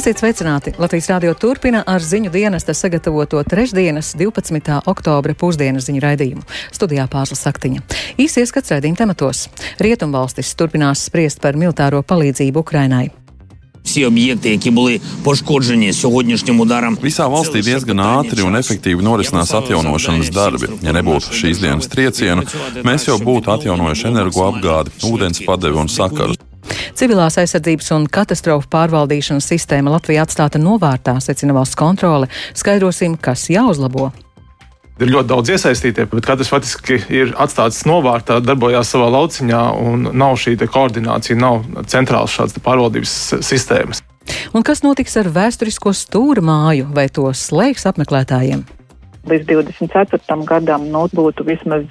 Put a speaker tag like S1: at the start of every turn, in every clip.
S1: Esiet sveicināti! Latvijas rādio turpina ar ziņu dienesta sagatavoto trešdienas 12. oktobra pusdienas ziņu raidījumu. Studijā pārsla saktiņa. Īsi ieskats raidījuma tematos. Rietumvalstis turpinās spriest par militāro palīdzību Ukrainai.
S2: Всі об'єкти, які були пошкоджені сьогоднішнім ударом,
S3: Visā valstī diezgan ātri un efektīvi norisinās atjaunošanas darbi. Ja nebūtu šīs dienas triecienu, mēs jau būtu atjaunojuši energoapgādi, ūdens padevi un sakarus.
S1: Civilās aizsardzības un katastrofu pārvaldīšanas sistēma Latvijā atstāta novārtā, secina valsts kontrole. Skaidrosim, kas jāuzlabo.
S4: Ir ļoti daudz iesaistītie, bet katrs faktiski ir atstāts novārtā, darbojās savā lauciņā, un nav šī koordinācija, nav centrāls šāds pārvaldības sistēmas.
S1: Un kas notiks ar vēsturisko stūra māju vai to slēgs apmeklētājiem?
S5: Līdz 24. gadam nu, būtu vismaz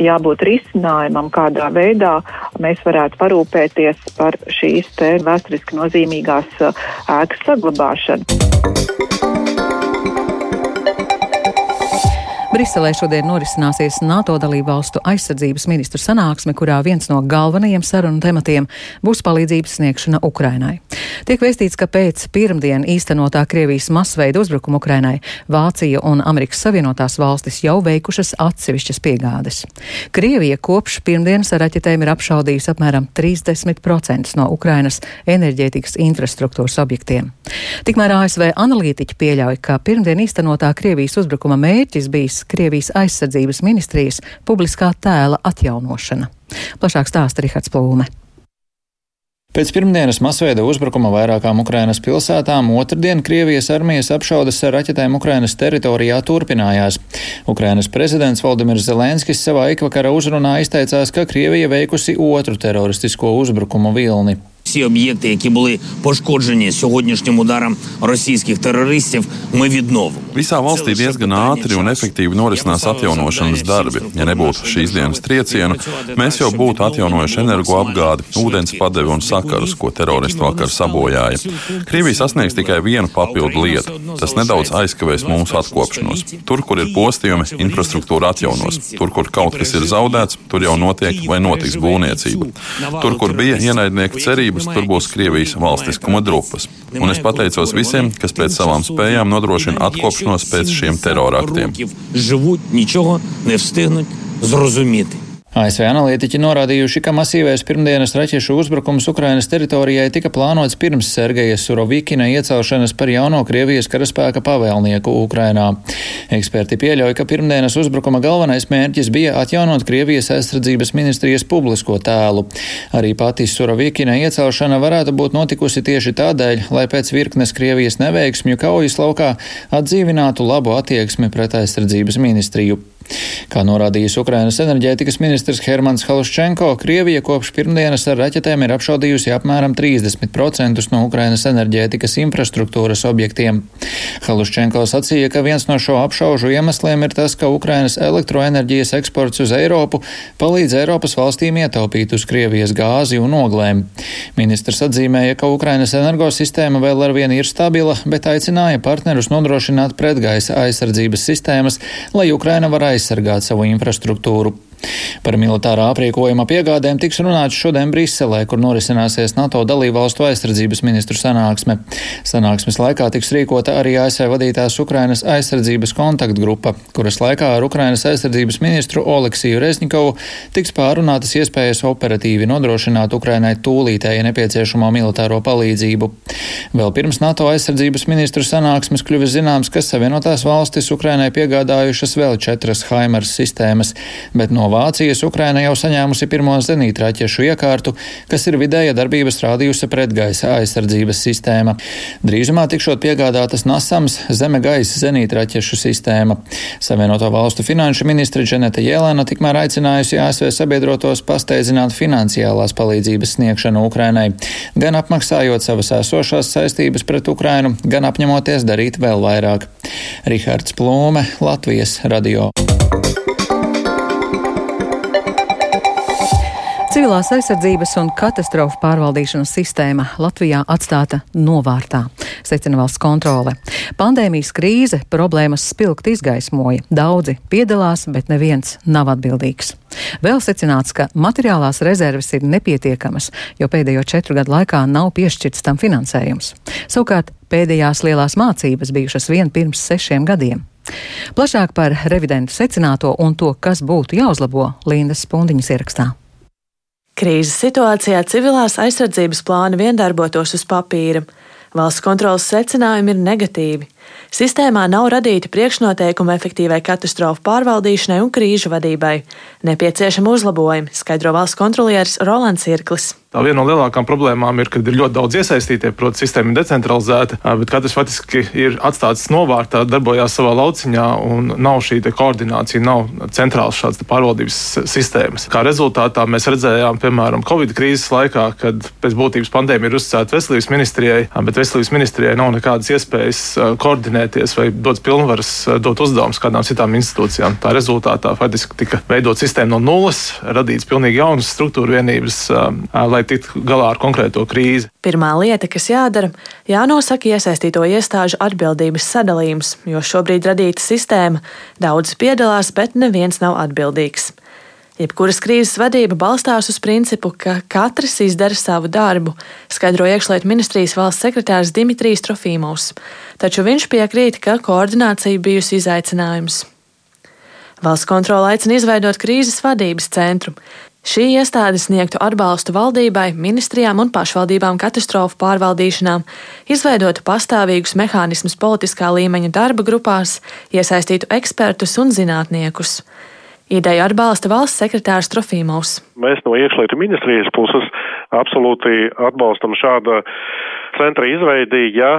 S5: jābūt risinājumam, kādā veidā mēs varētu parūpēties par šīs vēsturiski nozīmīgās ēkas saglabāšanu.
S1: Briselē šodien norisināsies NATO dalību valstu aizsardzības ministru sanāksme, kurā viens no galvenajiem sarunu tematiem būs palīdzības sniegšana Ukrainai. Tiek vēstīts, ka pēc pirmdien īstenotā Krievijas masveida uzbrukuma Ukrainai Vācija un Amerikas Savienotās valstis jau veikušas atsevišķas piegādes. Krievija kopš pirmdienas ar raķetēm ir apšaudījusi apmēram 30% no Ukrainas enerģētikas infrastruktūras objektiem. Tikmēr ASV analītiķi pieļauj, ka pirmdien īstenotā Krievijas uzbrukuma mērķis bijis Krievijas aizsardzības ministrijas publiskā tēla atjaunošana. Plašāk stāsta Rihards Plūme.
S6: Pēc pirmdienas masveida uzbrukuma vairākām Ukrainas pilsētām otrdien Krievijas armijas apšaudas ar raķetēm Ukrainas teritorijā turpinājās. Ukrainas prezidents Valdimirs Zelenskis savā ikvakara uzrunā izteicās, ka Krievija veikusi otru teroristisko uzbrukumu vilni.
S2: Всі об'єкти, які були пошкоджені сьогоднішнім ударом російських терористів, ми відновимо.
S3: Visā valstī diezgan ātri un efektīvi norisinās atjaunošanas darbi. Ja nebūtu šīs dienas triecienu, mēs jau būtu atjaunojuši energoapgādi, ūdens padevi un sakarus, ko teroristi vakar sabojāja. Krievija sasniegs tikai vienu papildu lietu. Tas nedaudz aizkavēs mūsu atkopšanos. Tur, kur ir postījumi, infrastruktūra atjaunos. Tur, kur kaut kas ir zaudēts, tur jau notiek vai notiks būvniecība. Tur, kur bija ienaidnieka cerības, tur būs Krievijas valstiskuma drupas. Un es pateicos visiem, kas pēc savām spējām nodrošina atkopšanos pēc šiem teroraktiem.
S6: ASV analītiķi norādījuši, ka masīvais pirmdienas raķešu uzbrukums Ukrainas teritorijai tika plānots pirms Sergeja Surovikina iecelšanas par jauno Krievijas karaspēka pavēlnieku Ukrainā. Eksperti pieļauj, ka pirmdienas uzbrukuma galvenais mērķis bija atjaunot Krievijas aizsardzības ministrijas publisko tēlu. Arī pati Surovikina iecelšana varētu būt notikusi tieši tādēļ, lai pēc virknes Krievijas neveiksmju kaujas laukā atdzīvinātu labu attieksmi pret aizsardzības ministriju. Kā norādījis Ukrainas enerģētikas ministrs Hermans Haluščenko, Krievija kopš pirmdienas ar raķetēm ir apšaudījusi apmēram 30% no Ukrainas enerģētikas infrastruktūras objektiem. Haluščenko sacīja, ka viens no šo apšaužu iemesliem ir tas, ka Ukrainas elektroenerģijas eksports uz Eiropu palīdz Eiropas valstīm ietaupīt uz Krievijas gāzi un oglēm. Ministrs atzīmēja, ka Ukrainas energosistēma vēl ar vienu ir stabila, bet aicināja partnerus nodrošināt pretgaisa aizsardzības sistēmas, lai Ukraina var aizsargāt savu infrastruktūru. Par militārā aprīkojuma piegādēm tiks runāts šodien Briselē, kur norisināsies NATO dalībvalstu aizsardzības ministru sanāksme. Sanāksmes laikā tiks rīkota arī ASV vadītās Ukrainas aizsardzības kontaktgrupa, kuras laikā ar Ukrainas aizsardzības ministru Oleksiju Reznikovu tiks pārunātas iespējas operatīvi nodrošināt Ukrainai tūlītēji nepieciešamo militāro palīdzību. Vēl pirms NATO aizsardzības ministru sanāksmes kļuvis zināms, ka Savienotās valstis Ukrainai piegādājušas vēl četras Haimars sistēmas, bet no Vācijas Ukraina jau saņēmusi pirmo zenītraķešu iekārtu, kas ir vidēja darbības rādījusi pretgaisa aizsardzības sistēma. Drīzumā tikšot piegādātas Nasams zeme gaisa zenītraķešu sistēma. Savienoto valstu finanšu ministre Dženeta Jēlēna tikmēr aicinājusi ASV sabiedrotos pasteidzināt finansiālās palīdzības sniegšanu Ukrainai, gan apmaksājot savas esošās saistības pret Ukrainu, gan apņemoties darīt vēl vairāk. Rihards Plūme, Latvijas radio.
S1: Civilās aizsardzības un katastrofu pārvaldīšanas sistēma Latvijā atstāta novārtā, secina valsts kontrole. Pandēmijas krīze problēmas spilgt izgaismoja. Daudzi piedalās, bet neviens nav atbildīgs. Vēl secināts, ka materiālās rezerves ir nepietiekamas, jo pēdējo četru gadu laikā nav piešķirts tam finansējums. Savukārt pēdējās lielās mācības bijušas vien pirms sešiem gadiem. Plašāk par revidentu secināto un to, kas būtu jāuzlabo, Lindas Spundiņas ierakstā.
S7: Krīzes situācijā civilās aizsardzības plāni vien darbotos uz papīra. Valsts kontrolas secinājumi ir negatīvi. Sistēmā nav radīti priekšnoteikumi efektīvai katastrofu pārvaldīšanai un krīžu vadībai. Nepieciešami uzlabojumi, skaidro valsts kontrolieris Rolands Irklis.
S4: Tā viena no lielākām problēmām ir, ka ir ļoti daudz iesaistītie, protams, sistēma ir decentralizēta, bet katrs faktiski ir atstāts novārtā, darbojās savā lauciņā un nav šī koordinācija, nav centrāls šāds pārvaldības sistēmas. Kā rezultātā mēs redzējām, piemēram, Covid krīzes laikā, kad pēc būtības pandēmija ir uzticēta veselības ministrijai, bet veselības ministrijai nav nekādas iespējas koordinēties vai dot pilnvaras, dot uzdevumus kādām citām institūcijām. Tā rezultātā faktiski tika veidot sistēma no nulles, radīts pilnīgi jaunas struktūra vienības, lai lai tiktu galā ar konkrēto krīzi.
S7: Pirmā lieta, kas jādara, jānosaka iesaistīto iestāžu atbildības sadalījums, jo šobrīd radīta sistēma daudz piedalās, bet neviens nav atbildīgs. Jebkuras krīzes vadība balstās uz principu, ka katrs izdara savu darbu, skaidro iekšlietu ministrijas valsts sekretārs Dimitrijs Trofīmovs, taču viņš piekrīt, ka koordinācija bijusi izaicinājums. Valsts kontrole aicina izveidot krīzes vadības centru, Šī iestāde sniegtu atbalstu valdībai, ministrijām un pašvaldībām katastrofu pārvaldīšanā, izveidotu pastāvīgus mehānismus politiskā līmeņa darba grupās, iesaistītu ekspertus un zinātniekus. Ideju atbalsta valsts sekretārs Trofīmovs.
S8: Mēs no iekšlietu ministrijas puses absolūti atbalstam šādu centra izveidi, ja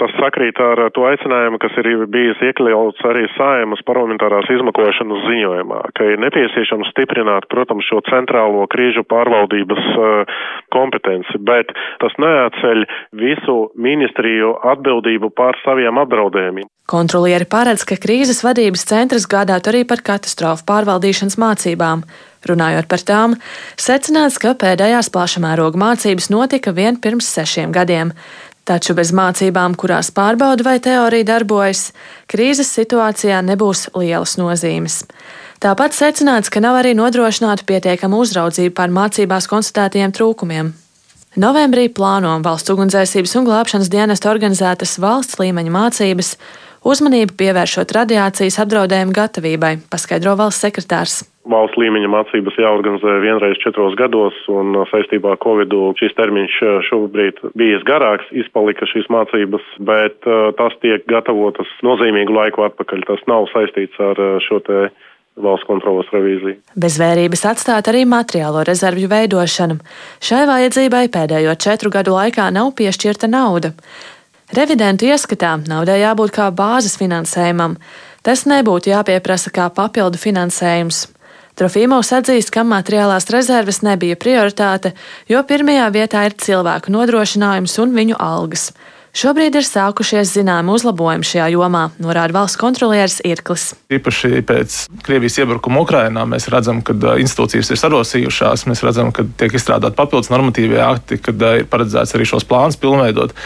S8: tas sakrīt ar to aicinājumu, kas ir bijis iekļauts arī saimas parlamentārās izmakošanas ziņojumā, ka ir nepieciešams stiprināt, protams, šo centrālo krīžu pārvaldības kompetenci, bet tas neatceļ visu ministriju atbildību pār saviem apdraudējumiem.
S7: Kontrolieri paredz, ka krīzes vadības centrs gādātu arī par katastrofu pārvaldīšanas mācībām. Runājot par tām, secināts, ka pēdējās plašamēroga mācības notika vien pirms sešiem gadiem. Taču bez mācībām, kurās pārbauda vai teorija darbojas, krīzes situācijā nebūs lielas nozīmes. Tāpat secināts, ka nav arī nodrošināta pietiekama uzraudzība pār mācībās konstatētajiem trūkumiem. Novembrī plāno valsts ugunsdzēsības un glābšanas dienesta organizētas valsts līmeņa mācības, uzmanību pievēršot radiācijas apdraudējumu gatavībai, paskaidro valsts sekretārs
S8: valsts līmeņa mācības jāorganizē vienreiz četros gados, un saistībā ar Covid šis termiņš šobrīd bijis garāks, izpalika šīs mācības, bet tas tiek gatavotas nozīmīgu laiku atpakaļ. Tas nav saistīts ar šo te valsts kontrolas revīziju.
S7: Bez vērības atstāt arī materiālo rezervju veidošanu. Šai vajadzībai pēdējo četru gadu laikā nav piešķirta nauda. Revidentu ieskatā naudai jābūt kā bāzes finansējumam. Tas nebūtu jāpieprasa kā papildu finansējums. Trofīmovs atzīst, ka materiālās rezerves nebija prioritāte, jo pirmajā vietā ir cilvēku nodrošinājums un viņu algas. Šobrīd ir sākušies zināmi uzlabojumi šajā jomā, norāda valsts kontrolieris Irklis.
S4: Īpaši pēc Krievijas iebrukuma Ukrainā mēs redzam, ka institūcijas ir sarosījušās, mēs redzam, ka tiek izstrādāti papildus normatīvie akti, kad ir paredzēts arī šos plānus pilnveidot.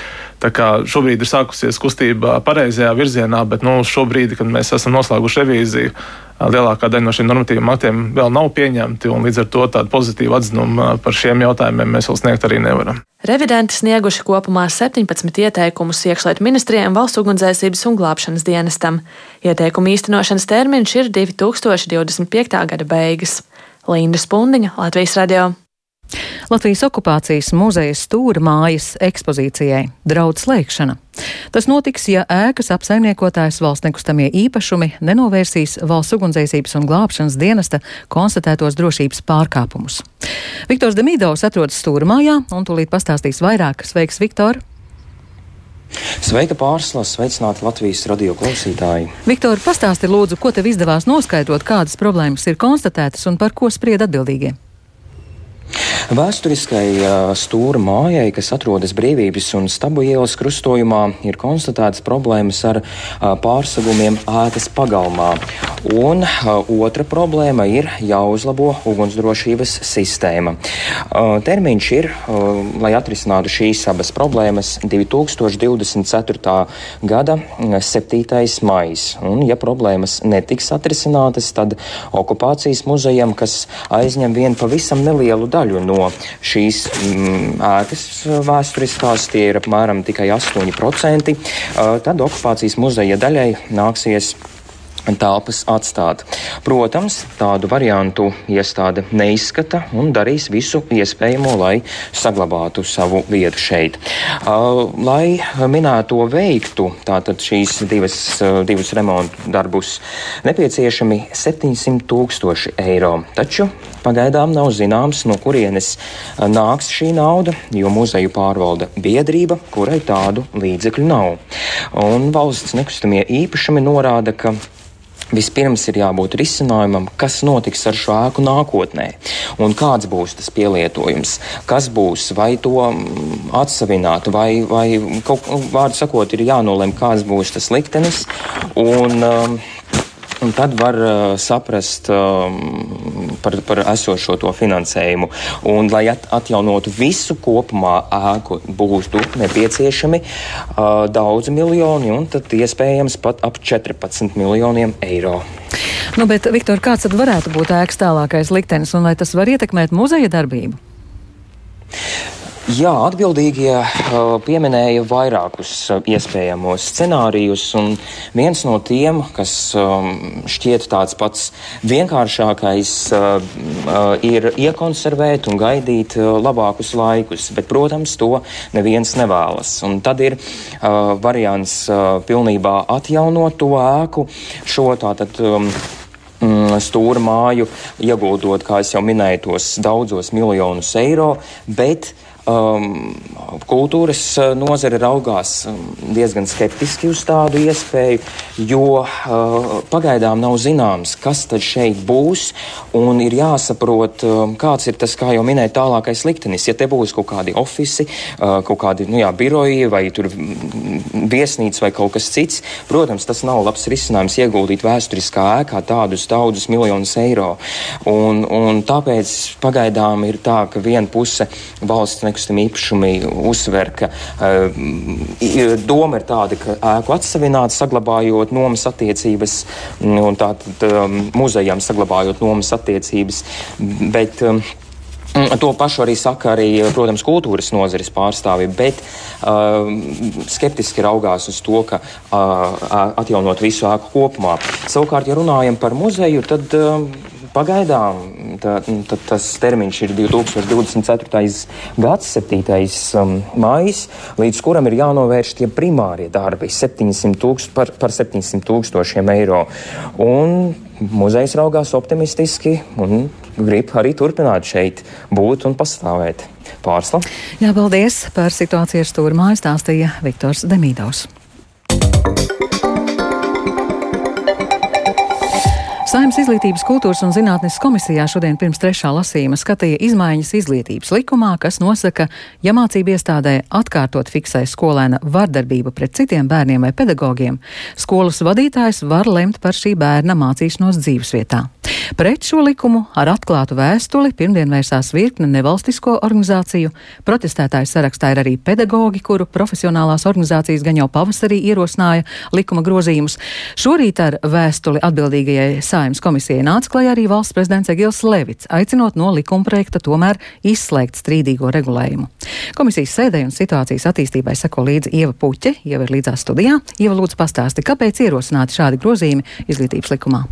S4: Tā kā šobrīd ir sākusies kustība pareizajā virzienā, bet nu, šobrīd, kad mēs esam noslēguši revīziju, lielākā daļa no šiem normatīviem aktiem vēl nav pieņemti, un līdz ar to tādu pozitīvu atzinumu par šiem jautājumiem mēs vēl sniegt arī nevaram.
S7: Revidenti snieguši kopumā 17 ieteikumus iekšlietu ministrijiem, valsts ugunsdzēsības un glābšanas dienestam. Ieteikumu īstenošanas termiņš ir 2025. gada beigas. Linda Spundiņa, Latvijas radio.
S1: Latvijas okupācijas muzeja stūra mājas ekspozīcijai draudz slēgšana. Tas notiks, ja ēkas apsaimniekotājs valsts nekustamie īpašumi nenovērsīs valsts ugunsdzēsības un glābšanas dienesta konstatētos drošības pārkāpumus. Viktors Demīdovs atrodas stūra mājā un tūlīt pastāstīs vairāk. Sveiks, Viktor!
S9: Sveika pārslas, sveicināti Latvijas radio klausītāji.
S1: Viktor, pastāsti lūdzu, ko tev izdevās noskaidrot, kādas problēmas ir konstatētas un par ko spried atbildīgie?
S9: Vēsturiskai stūra mājai, kas atrodas Brīvības un Stabu ielas krustojumā, ir konstatētas problēmas ar pārsegumiem ēkas pagalmā. Un otra problēma ir jāuzlabo ugunsdrošības sistēma. Termiņš ir, lai atrisinātu šīs abas problēmas, 2024. gada 7. maijs. Un, ja problēmas netiks atrisinātas, tad okupācijas muzejam, kas aizņem vienu pavisam nelielu daļu no no šīs mm, ēkas vēsturiskās, tie ir apmēram tikai 8%, tad okupācijas muzeja daļai nāksies telpas atstāt. Protams, tādu variantu iestāde neizskata un darīs visu iespējamo, lai saglabātu savu vietu šeit. Uh, lai minēto veiktu, tātad šīs divas, uh, divus remontu darbus, nepieciešami 700 tūkstoši eiro. Taču pagaidām nav zināms, no kurienes nāks šī nauda, jo muzeju pārvalda biedrība, kurai tādu līdzekļu nav. Un valsts nekustamie īpašumi norāda, ka Vispirms ir jābūt risinājumam, kas notiks ar šo ēku nākotnē, un kāds būs tas pielietojums, kas būs, vai to mm, atsavināt, vai, vai kaut vārdu sakot, ir jānolem, kāds būs tas liktenis. Un, um, Un tad var uh, saprast um, par, par esošo to finansējumu. Un, lai at, atjaunotu visu kopumā ēku, būtu nepieciešami uh, daudzi miljoni, un tad iespējams pat ap 14 miljoniem eiro.
S1: Nu, bet, Viktor, kāds tad varētu būt ēkas tālākais liktenis, un vai tas var ietekmēt muzeja darbību?
S9: Jā, atbildīgie uh, pieminēja vairākus uh, iespējamos scenārijus, un viens no tiem, kas um, šķiet tāds pats vienkāršākais, uh, ir iekonservēt un gaidīt labākus laikus, bet, protams, to neviens nevēlas. Un tad ir variants pilnībā atjaunot to ēku, šo tātad. Um, mm, stūra māju, ieguldot, kā jau minēju, tos daudzos miljonus eiro, bet uh, Um, kultūras uh, nozare raugās um, diezgan skeptiski uz tādu iespēju, jo uh, pagaidām nav zināms, kas tad šeit būs, ir jāsaprot, um, kāds ir tas, kā jau minēja, tālākais liktenis. Ja te būs kaut kādi ofici, uh, kaut kādi, nu jā, biroji vai tur viesnīca vai kaut kas cits, protams, tas nav labs risinājums ieguldīt vēsturiskā ēkā tādus daudzus miljonus eiro. Un, un tāpēc pagaidām ir tā, ka viena puse valsts nekustamības nekustamie īpašumi uzsver, ka uh, doma ir tāda, ka ēku atsavināt, saglabājot nomas attiecības, un tātad um, muzejām saglabājot nomas attiecības. Bet, um, To pašu arī saka arī, protams, kultūras nozares pārstāvi, bet uh, skeptiski raugās uz to, ka uh, atjaunot visu ēku kopumā. Savukārt, ja runājam par muzeju, tad uh, Pagaidām tā, tā, tas termiņš ir 2024. gads, 7. Um, maijs, līdz kuram ir jānovērš tie primārie darbi 700 tūkst, par, par 700 tūkstošiem eiro. Un muzejs raugās optimistiski un grib arī turpināt šeit būt un pastāvēt. Pārsla.
S1: Jā, paldies par situāciju ar stūrmāju stāstīja Viktors Demīdovs. Saimnes izglītības, kultūras un zinātnes komisijā šodien pirms trešā lasījuma skatīja izmaiņas izglītības likumā, kas nosaka, ja mācību iestādē atkārtot fiksē skolēna vardarbību pret citiem bērniem vai pedagogiem, skolas vadītājs var lemt par šī bērna mācīšanos dzīvesvietā. Pret šo likumu ar atklātu vēstuli pirmdien vērsās virkne nevalstisko organizāciju. Protestētāju sarakstā ir arī pedagoģi, kuru profesionālās organizācijas gan jau pavasarī ierosināja likuma grozījumus. Šorīt ar vēstuli atbildīgajai Saimas komisijai nāca klajā arī valsts prezidents Egils Levits, aicinot no likuma projekta tomēr izslēgt strīdīgo regulējumu. Komisijas sēdē un situācijas attīstībai seko līdzi Ieva Puķe, jau ir līdzās studijā. Ieva lūdzu pastāsti, kāpēc ierosināti šādi grozījumi izglītības likumā.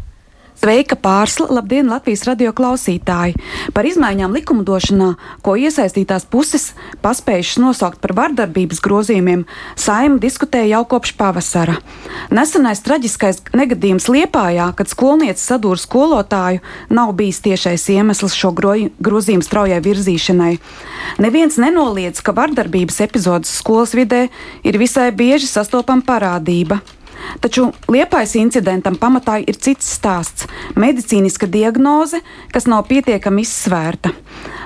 S10: Sveika pārsla, labdien Latvijas radio klausītāji! Par izmaiņām likumdošanā, ko iesaistītās puses paspējušas nosaukt par vardarbības grozījumiem, saima diskutēja jau kopš pavasara. Nesenais traģiskais negadījums Liepājā, kad skolniece sadūra skolotāju, nav bijis tiešais iemesls šo grozījumu straujai virzīšanai. Neviens nenoliedz, ka vardarbības epizodes skolas vidē ir visai bieži sastopama parādība. Taču liepais incidentam pamatā ir cits stāsts - medicīniska diagnoze, kas nav pietiekami izsvērta.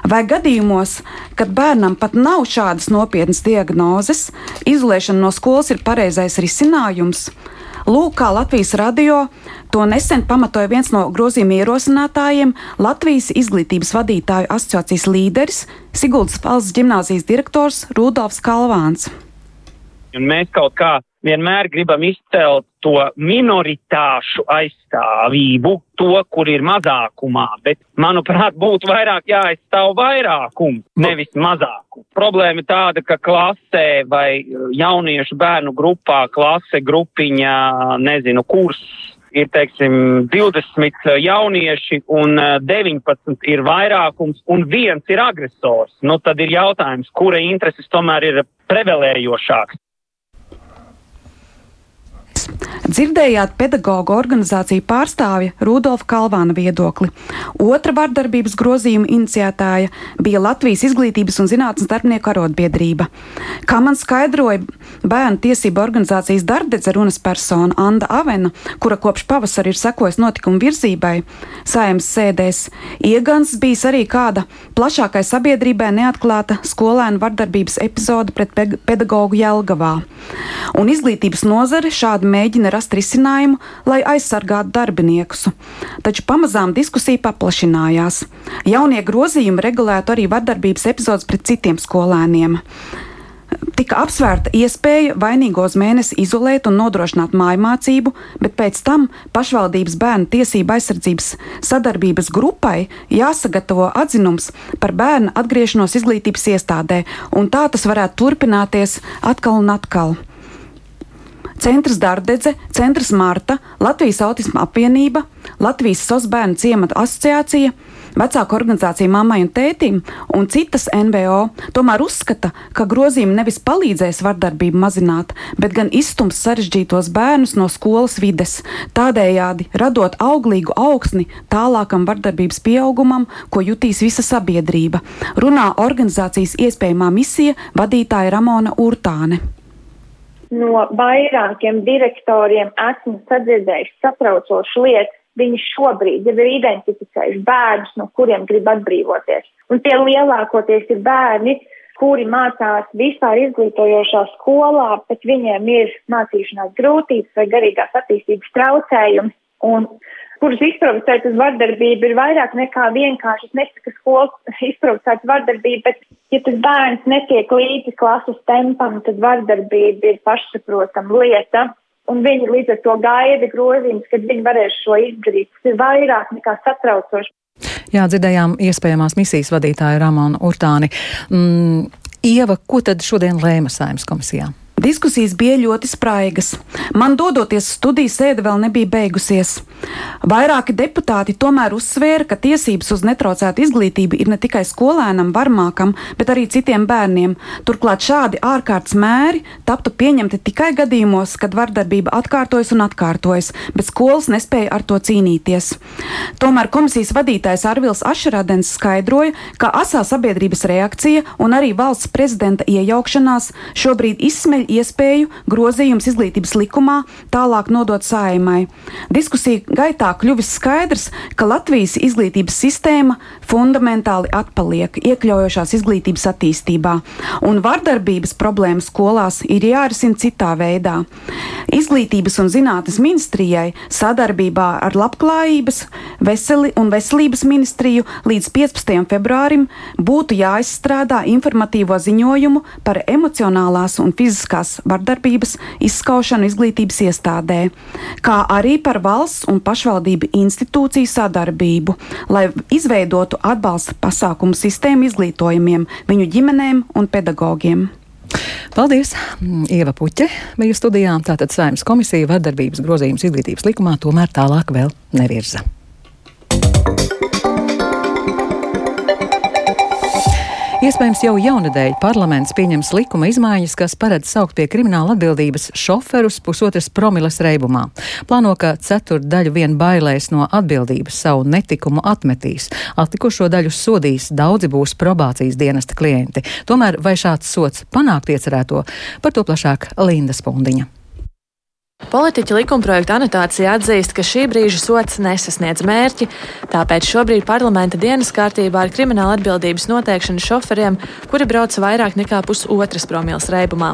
S10: Vai gadījumos, kad bērnam pat nav šādas nopietnas diagnozes, izolēšana no skolas ir pareizais risinājums? Lūk, kā Latvijas radio to nesen pamatoja viens no grozījuma ierosinātājiem - Latvijas izglītības vadītāju asociācijas līderis Siguldas valsts ģimnāzijas direktors Rudolfs Kalvāns.
S11: Un mēs kaut kā vienmēr gribam izcelt to minoritāšu aizstāvību, to, kur ir mazākumā, bet, manuprāt, būtu vairāk jāaizstāv vairākumu, nevis mazākumu. Problēma ir tāda, ka klasē vai jauniešu bērnu grupā, klase grupiņā, nezinu, kurs ir, teiksim, 20 jaunieši un 19 ir vairākums un viens ir agresors. Nu, tad ir jautājums, kura intereses tomēr ir prevelējošāks.
S10: Dzirdējāt pedagoģu organizāciju pārstāvja Rudolfa Kalvāna viedokli. Otra vardarbības grozījuma iniciētāja bija Latvijas izglītības un zinātnes darbinieku arotbiedrība. Kā man skaidroja bērnu tiesību organizācijas darbdedze runas persona Anda Avena, kura kopš pavasara ir sekojis notikumu virzībai, saimnes sēdēs, iegans bijis arī kāda plašākai sabiedrībai neatklāta skolēnu vardarbības epizode pret pedagoģu Jelgavā. Un izglītības nozare šādi mēģina rast risinājumu, lai aizsargātu darbiniekus. Taču pamazām diskusija paplašinājās. Jaunie grozījumi regulētu arī vardarbības epizodes pret citiem skolēniem tika apsvērta iespēja vainīgos mēnesi izolēt un nodrošināt mājmācību, bet pēc tam pašvaldības bērnu tiesību aizsardzības sadarbības grupai jāsagatavo atzinums par bērnu atgriešanos izglītības iestādē, un tā tas varētu turpināties atkal un atkal. Centrs Dārdedze, Centrs Marta, Latvijas Autisma apvienība, Latvijas Sosbērnu ciemata asociācija, vecāku organizācija mammai un tētim un citas NVO tomēr uzskata, ka grozījumi nevis palīdzēs vardarbību mazināt, bet gan izstums sarežģītos bērnus no skolas vides, tādējādi radot auglīgu augsni tālākam vardarbības pieaugumam, ko jutīs visa sabiedrība. Runā organizācijas iespējamā misija vadītāja Ramona Urtāne
S12: no vairākiem direktoriem esmu sadzirdējuši satraucošu lietu. Viņi šobrīd jau ir identificējuši bērnus, no kuriem grib atbrīvoties. Un tie lielākoties ir bērni, kuri mācās vispār izglītojošā skolā, bet viņiem ir mācīšanās grūtības vai garīgās attīstības traucējumi. Un kurus izprovocēt uz vardarbību, ir vairāk nekā vienkārši. Es nesaku, ka skolas izprovocēts vardarbību, bet, ja tas bērns netiek līdzi klases tempam, tad vardarbība ir pašsaprotama lieta. Un viņi līdz ar to gaida grozījumus, kad viņi varēs šo izdarīt. Tas ir vairāk nekā satraucoši.
S1: Jā, dzirdējām iespējamās misijas vadītāju Ramonu Urtāni. Mm, Ieva, ko tad šodien lēma saimnes komisijā?
S10: Diskusijas bija ļoti spraigas. Man dodoties studijas sēde vēl nebija beigusies. Vairāki deputāti tomēr uzsvēra, ka tiesības uz netraucētu izglītību ir ne tikai skolēnam, varmākam, bet arī citiem bērniem. Turklāt šādi ārkārtas mēri taptu pieņemti tikai gadījumos, kad vardarbība atkārtojas un atkārtojas, bet skolas nespēja ar to cīnīties. Tomēr komisijas vadītājs Arvils Ašradens skaidroja, ka asā sabiedrības reakcija un arī valsts prezidenta iejaukšanās šobrīd izsmeļ iespēju grozījums izglītības likumā tālāk nodot saimai. Diskusija gaitā kļuvis skaidrs, ka Latvijas izglītības sistēma fundamentāli atpaliek iekļaujošās izglītības attīstībā, un vardarbības problēmas skolās ir jārisina citā veidā. Izglītības un zinātnes ministrijai sadarbībā ar Labklājības veseli un veselības ministriju līdz 15. februārim būtu jāizstrādā informatīvo ziņojumu par emocionālās un fiziskās fiziskās vardarbības izskaušanu izglītības iestādē, kā arī par valsts un pašvaldību institūciju sadarbību, lai izveidotu atbalsta pasākumu sistēmu izglītojumiem, viņu ģimenēm un pedagogiem.
S1: Paldies! Ieva Puķe bija studijā. Tātad saimnes komisija vardarbības grozījums izglītības likumā tomēr tālāk vēl nevirza. Iespējams, jau jaunadēļ parlaments pieņems likuma izmaiņas, kas paredz saukt pie krimināla atbildības šoferus pusotras promilas reibumā. Plāno, ka ceturdaļu vien bailēs no atbildības savu netikumu atmetīs. Atlikušo daļu sodīs, daudzi būs probācijas dienesta klienti. Tomēr vai šāds sots panākt iecerēto, par to plašāk Linda Spundiņa.
S7: Politiķa likumprojekta anotācija atzīst, ka šī brīža sots nesasniedz mērķi, tāpēc šobrīd parlamenta dienas kārtībā ir krimināla atbildības noteikšana šoferiem, kuri brauc vairāk nekā pusotras promils reibumā.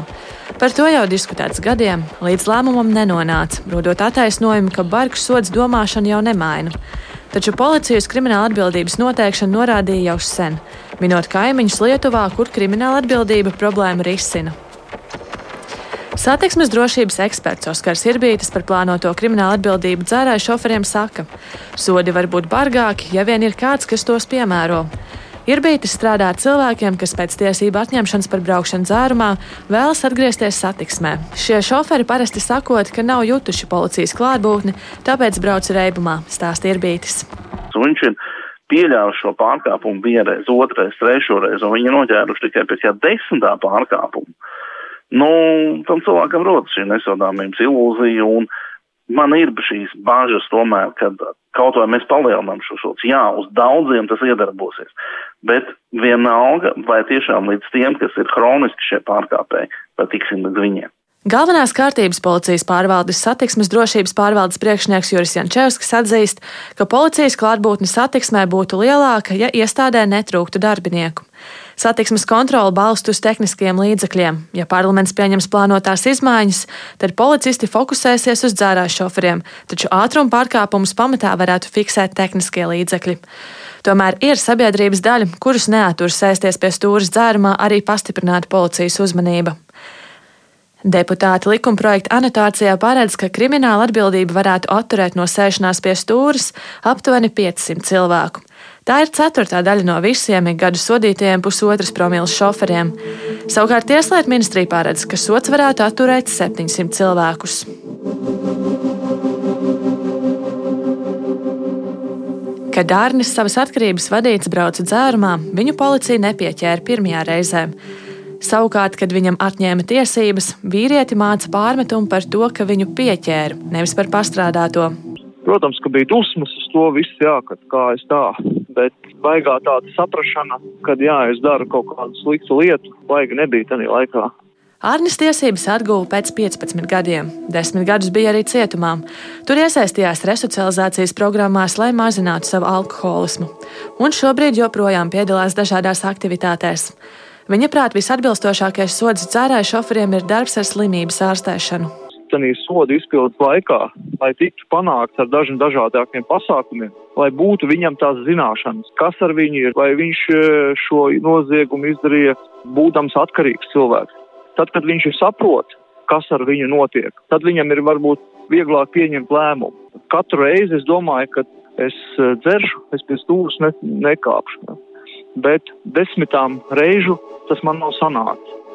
S7: Par to jau diskutēts gadiem, līdz lēmumam nenonāca, rodot attaisnojumu, ka bargs sods domāšanu jau nemaina. Taču policija uz krimināla atbildības noteikšanu norādīja jau sen, minot kaimiņus Lietuvā, kur krimināla atbildība problēmu risina. Satiksmes drošības eksperts Oskars Irbītis par plānoto kriminālu atbildību dzērāju šoferiem saka, sodi var būt bargāki, ja vien ir kāds, kas tos piemēro. Irbītis strādā ar cilvēkiem, kas pēc tiesību atņemšanas par braukšanu dzērumā vēlas atgriezties satiksmē. Šie šoferi parasti sakot, ka nav jutuši policijas klātbūtni, tāpēc brauc reibumā, stāsta Irbītis.
S13: Viņš ir pieļāvuši šo pārkāpumu vienreiz, otrreiz, trešoreiz, un viņi noķēruši tikai pēc jau desmitā pārkāpuma nu, tam cilvēkam rodas šī nesodāmības ilūzija, un man ir šīs bāžas tomēr, ka kaut vai mēs palielinām šo sots, jā, uz daudziem tas iedarbosies, bet vienalga, vai tiešām līdz tiem, kas ir hroniski šie pārkāpēji, vai tiksim līdz viņiem.
S7: Galvenās kārtības policijas pārvaldes satiksmes drošības pārvaldes priekšnieks Juris Jančevskis atzīst, ka policijas klātbūtne satiksmē būtu lielāka, ja iestādē netrūktu darbinieku. Satiksmes kontrole balst uz tehniskiem līdzekļiem. Ja parlaments pieņems plānotās izmaiņas, tad policisti fokusēsies uz dzērāju šoferiem, taču ātruma pārkāpumus pamatā varētu fiksēt tehniskie līdzekļi. Tomēr ir sabiedrības daļa, kurus neaturas sēsties pie stūres dzērumā, arī pastiprināta policijas uzmanība. Deputāti likumprojekta anotācijā paredz, ka krimināla atbildība varētu atturēt no sēšanās pie stūres aptuveni 500 cilvēku. Tā ir ceturtā daļa no visiem gadu sodītajiem pusotras promīlas šoferiem. Savukārt Tieslietu ministrija paredz, ka sots varētu atturēt 700 cilvēkus. Kad Dārnis savas atkarības vadīts brauca dzērumā, viņu policija nepieķēra pirmajā reizē. Savukārt, kad viņam atņēma tiesības, vīrieti māca pārmetumu par to, ka viņu pieķēra, nevis par pastrādāto.
S14: Protams, ka bija dusmas uz to visu, jā, kad kā es tā bet baigā tāda saprašana, ka jā, es daru kaut kādu sliktu lietu, baigi nebija tajā laikā.
S7: Arnis tiesības atguva pēc 15 gadiem. Desmit gadus bija arī cietumā. Tur iesaistījās resocializācijas programmās, lai mazinātu savu alkoholismu. Un šobrīd joprojām piedalās dažādās aktivitātēs. Viņa prāt visatbilstošākais sods dzērāju šoferiem ir darbs ar slimības ārstēšanu
S14: tenī sodu izpildes laikā, lai tiktu panākts ar dažiem dažādākiem pasākumiem, lai būtu viņam tās zināšanas, kas ar viņu ir, vai viņš e, šo noziegumu izdarīja būdams atkarīgs cilvēks. Tad, kad viņš ir saprot, kas ar viņu notiek, tad viņam ir varbūt vieglāk pieņemt lēmumu. Katru reizi es domāju, ka es e, dzeršu, es pie stūres ne, nekāpšu. Bet desmitām reižu tas man nav sanācis.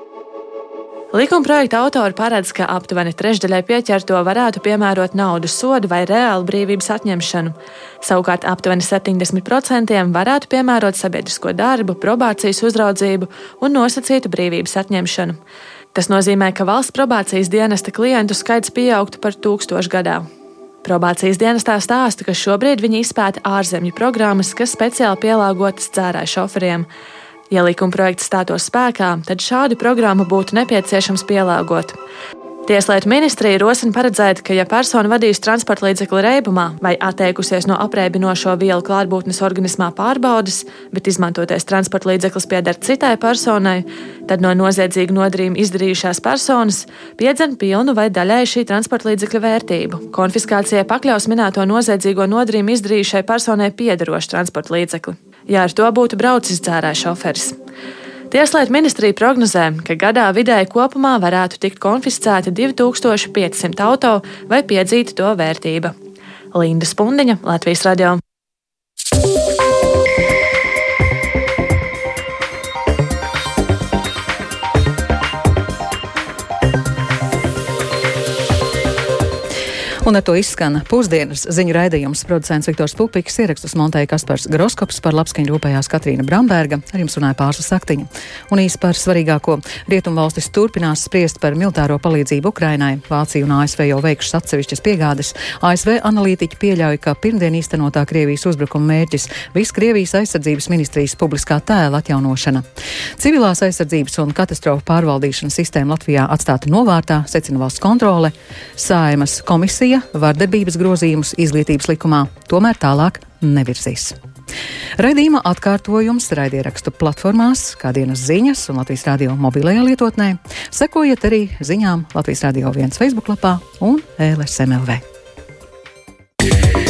S7: Likuma projekta autori paredz, ka aptuveni trešdaļai pieķerto varētu piemērot naudas sodu vai reālu brīvības atņemšanu. Savukārt aptuveni 70% varētu piemērot sabiedrisko darbu, probācijas uzraudzību un nosacītu brīvības atņemšanu. Tas nozīmē, ka valsts probācijas dienesta klientu skaits pieaugtu par tūkstošu gadā. Probācijas dienestā stāsta, ka šobrīd viņi izpēta ārzemju programmas, kas speciāli pielāgotas dzērāju šoferiem. Ja likuma projekts stātos spēkā, tad šādu programmu būtu nepieciešams pielāgot. Tieslietu ministrija rosina paredzēt, ka, ja persona vadīs transporta līdzekli reibumā vai atteikusies no apreibinošo vielu klātbūtnes organismā pārbaudas, bet izmantoties transporta līdzeklis pieder citai personai, tad no noziedzīga nodarījuma izdarījušās personas piedzen pilnu vai daļēju šī transporta līdzekļa vērtību. Konfiskācijai pakļaus minēto noziedzīgo nodarījumu izdarījušai personai piederošu transporta līdzekli ja ar to būtu braucis dzērāja šoferis. Tieslietu ministrija prognozē, ka gadā vidēji kopumā varētu tikt konfiscēti 2500 auto vai piedzīta to vērtība. Linda Spundiņa, Latvijas radio.
S1: Un ar to izskan pusdienas ziņu raidījums. Producents Viktors Pupiks ierakstus montēja Kaspars Groskops par labskaņu rūpējās Katrīna Bramberga, ar jums runāja pārsa saktiņa. Un īsi par svarīgāko. Rietumvalstis turpinās spriest par militāro palīdzību Ukrainai. Vācija un ASV jau veikušas atsevišķas piegādes. ASV analītiķi pieļauj, ka pirmdien īstenotā Krievijas uzbrukuma mērķis viss Krievijas aizsardzības ministrijas publiskā tēla atjaunošana. Civilās aizsardzības un katastrofu pārvaldīšanas sistēma Latvijā atstāta novārtā, secina valsts kontrole. Saimas Komisija vardarbības grozījumus izglītības likumā tomēr tālāk nevirzīs. Raidījuma atkārtojums raidierakstu platformās, kā dienas ziņas un Latvijas radio mobilajā lietotnē. Sekojiet arī ziņām Latvijas radio viens Facebook lapā un LSMLV. Yeah.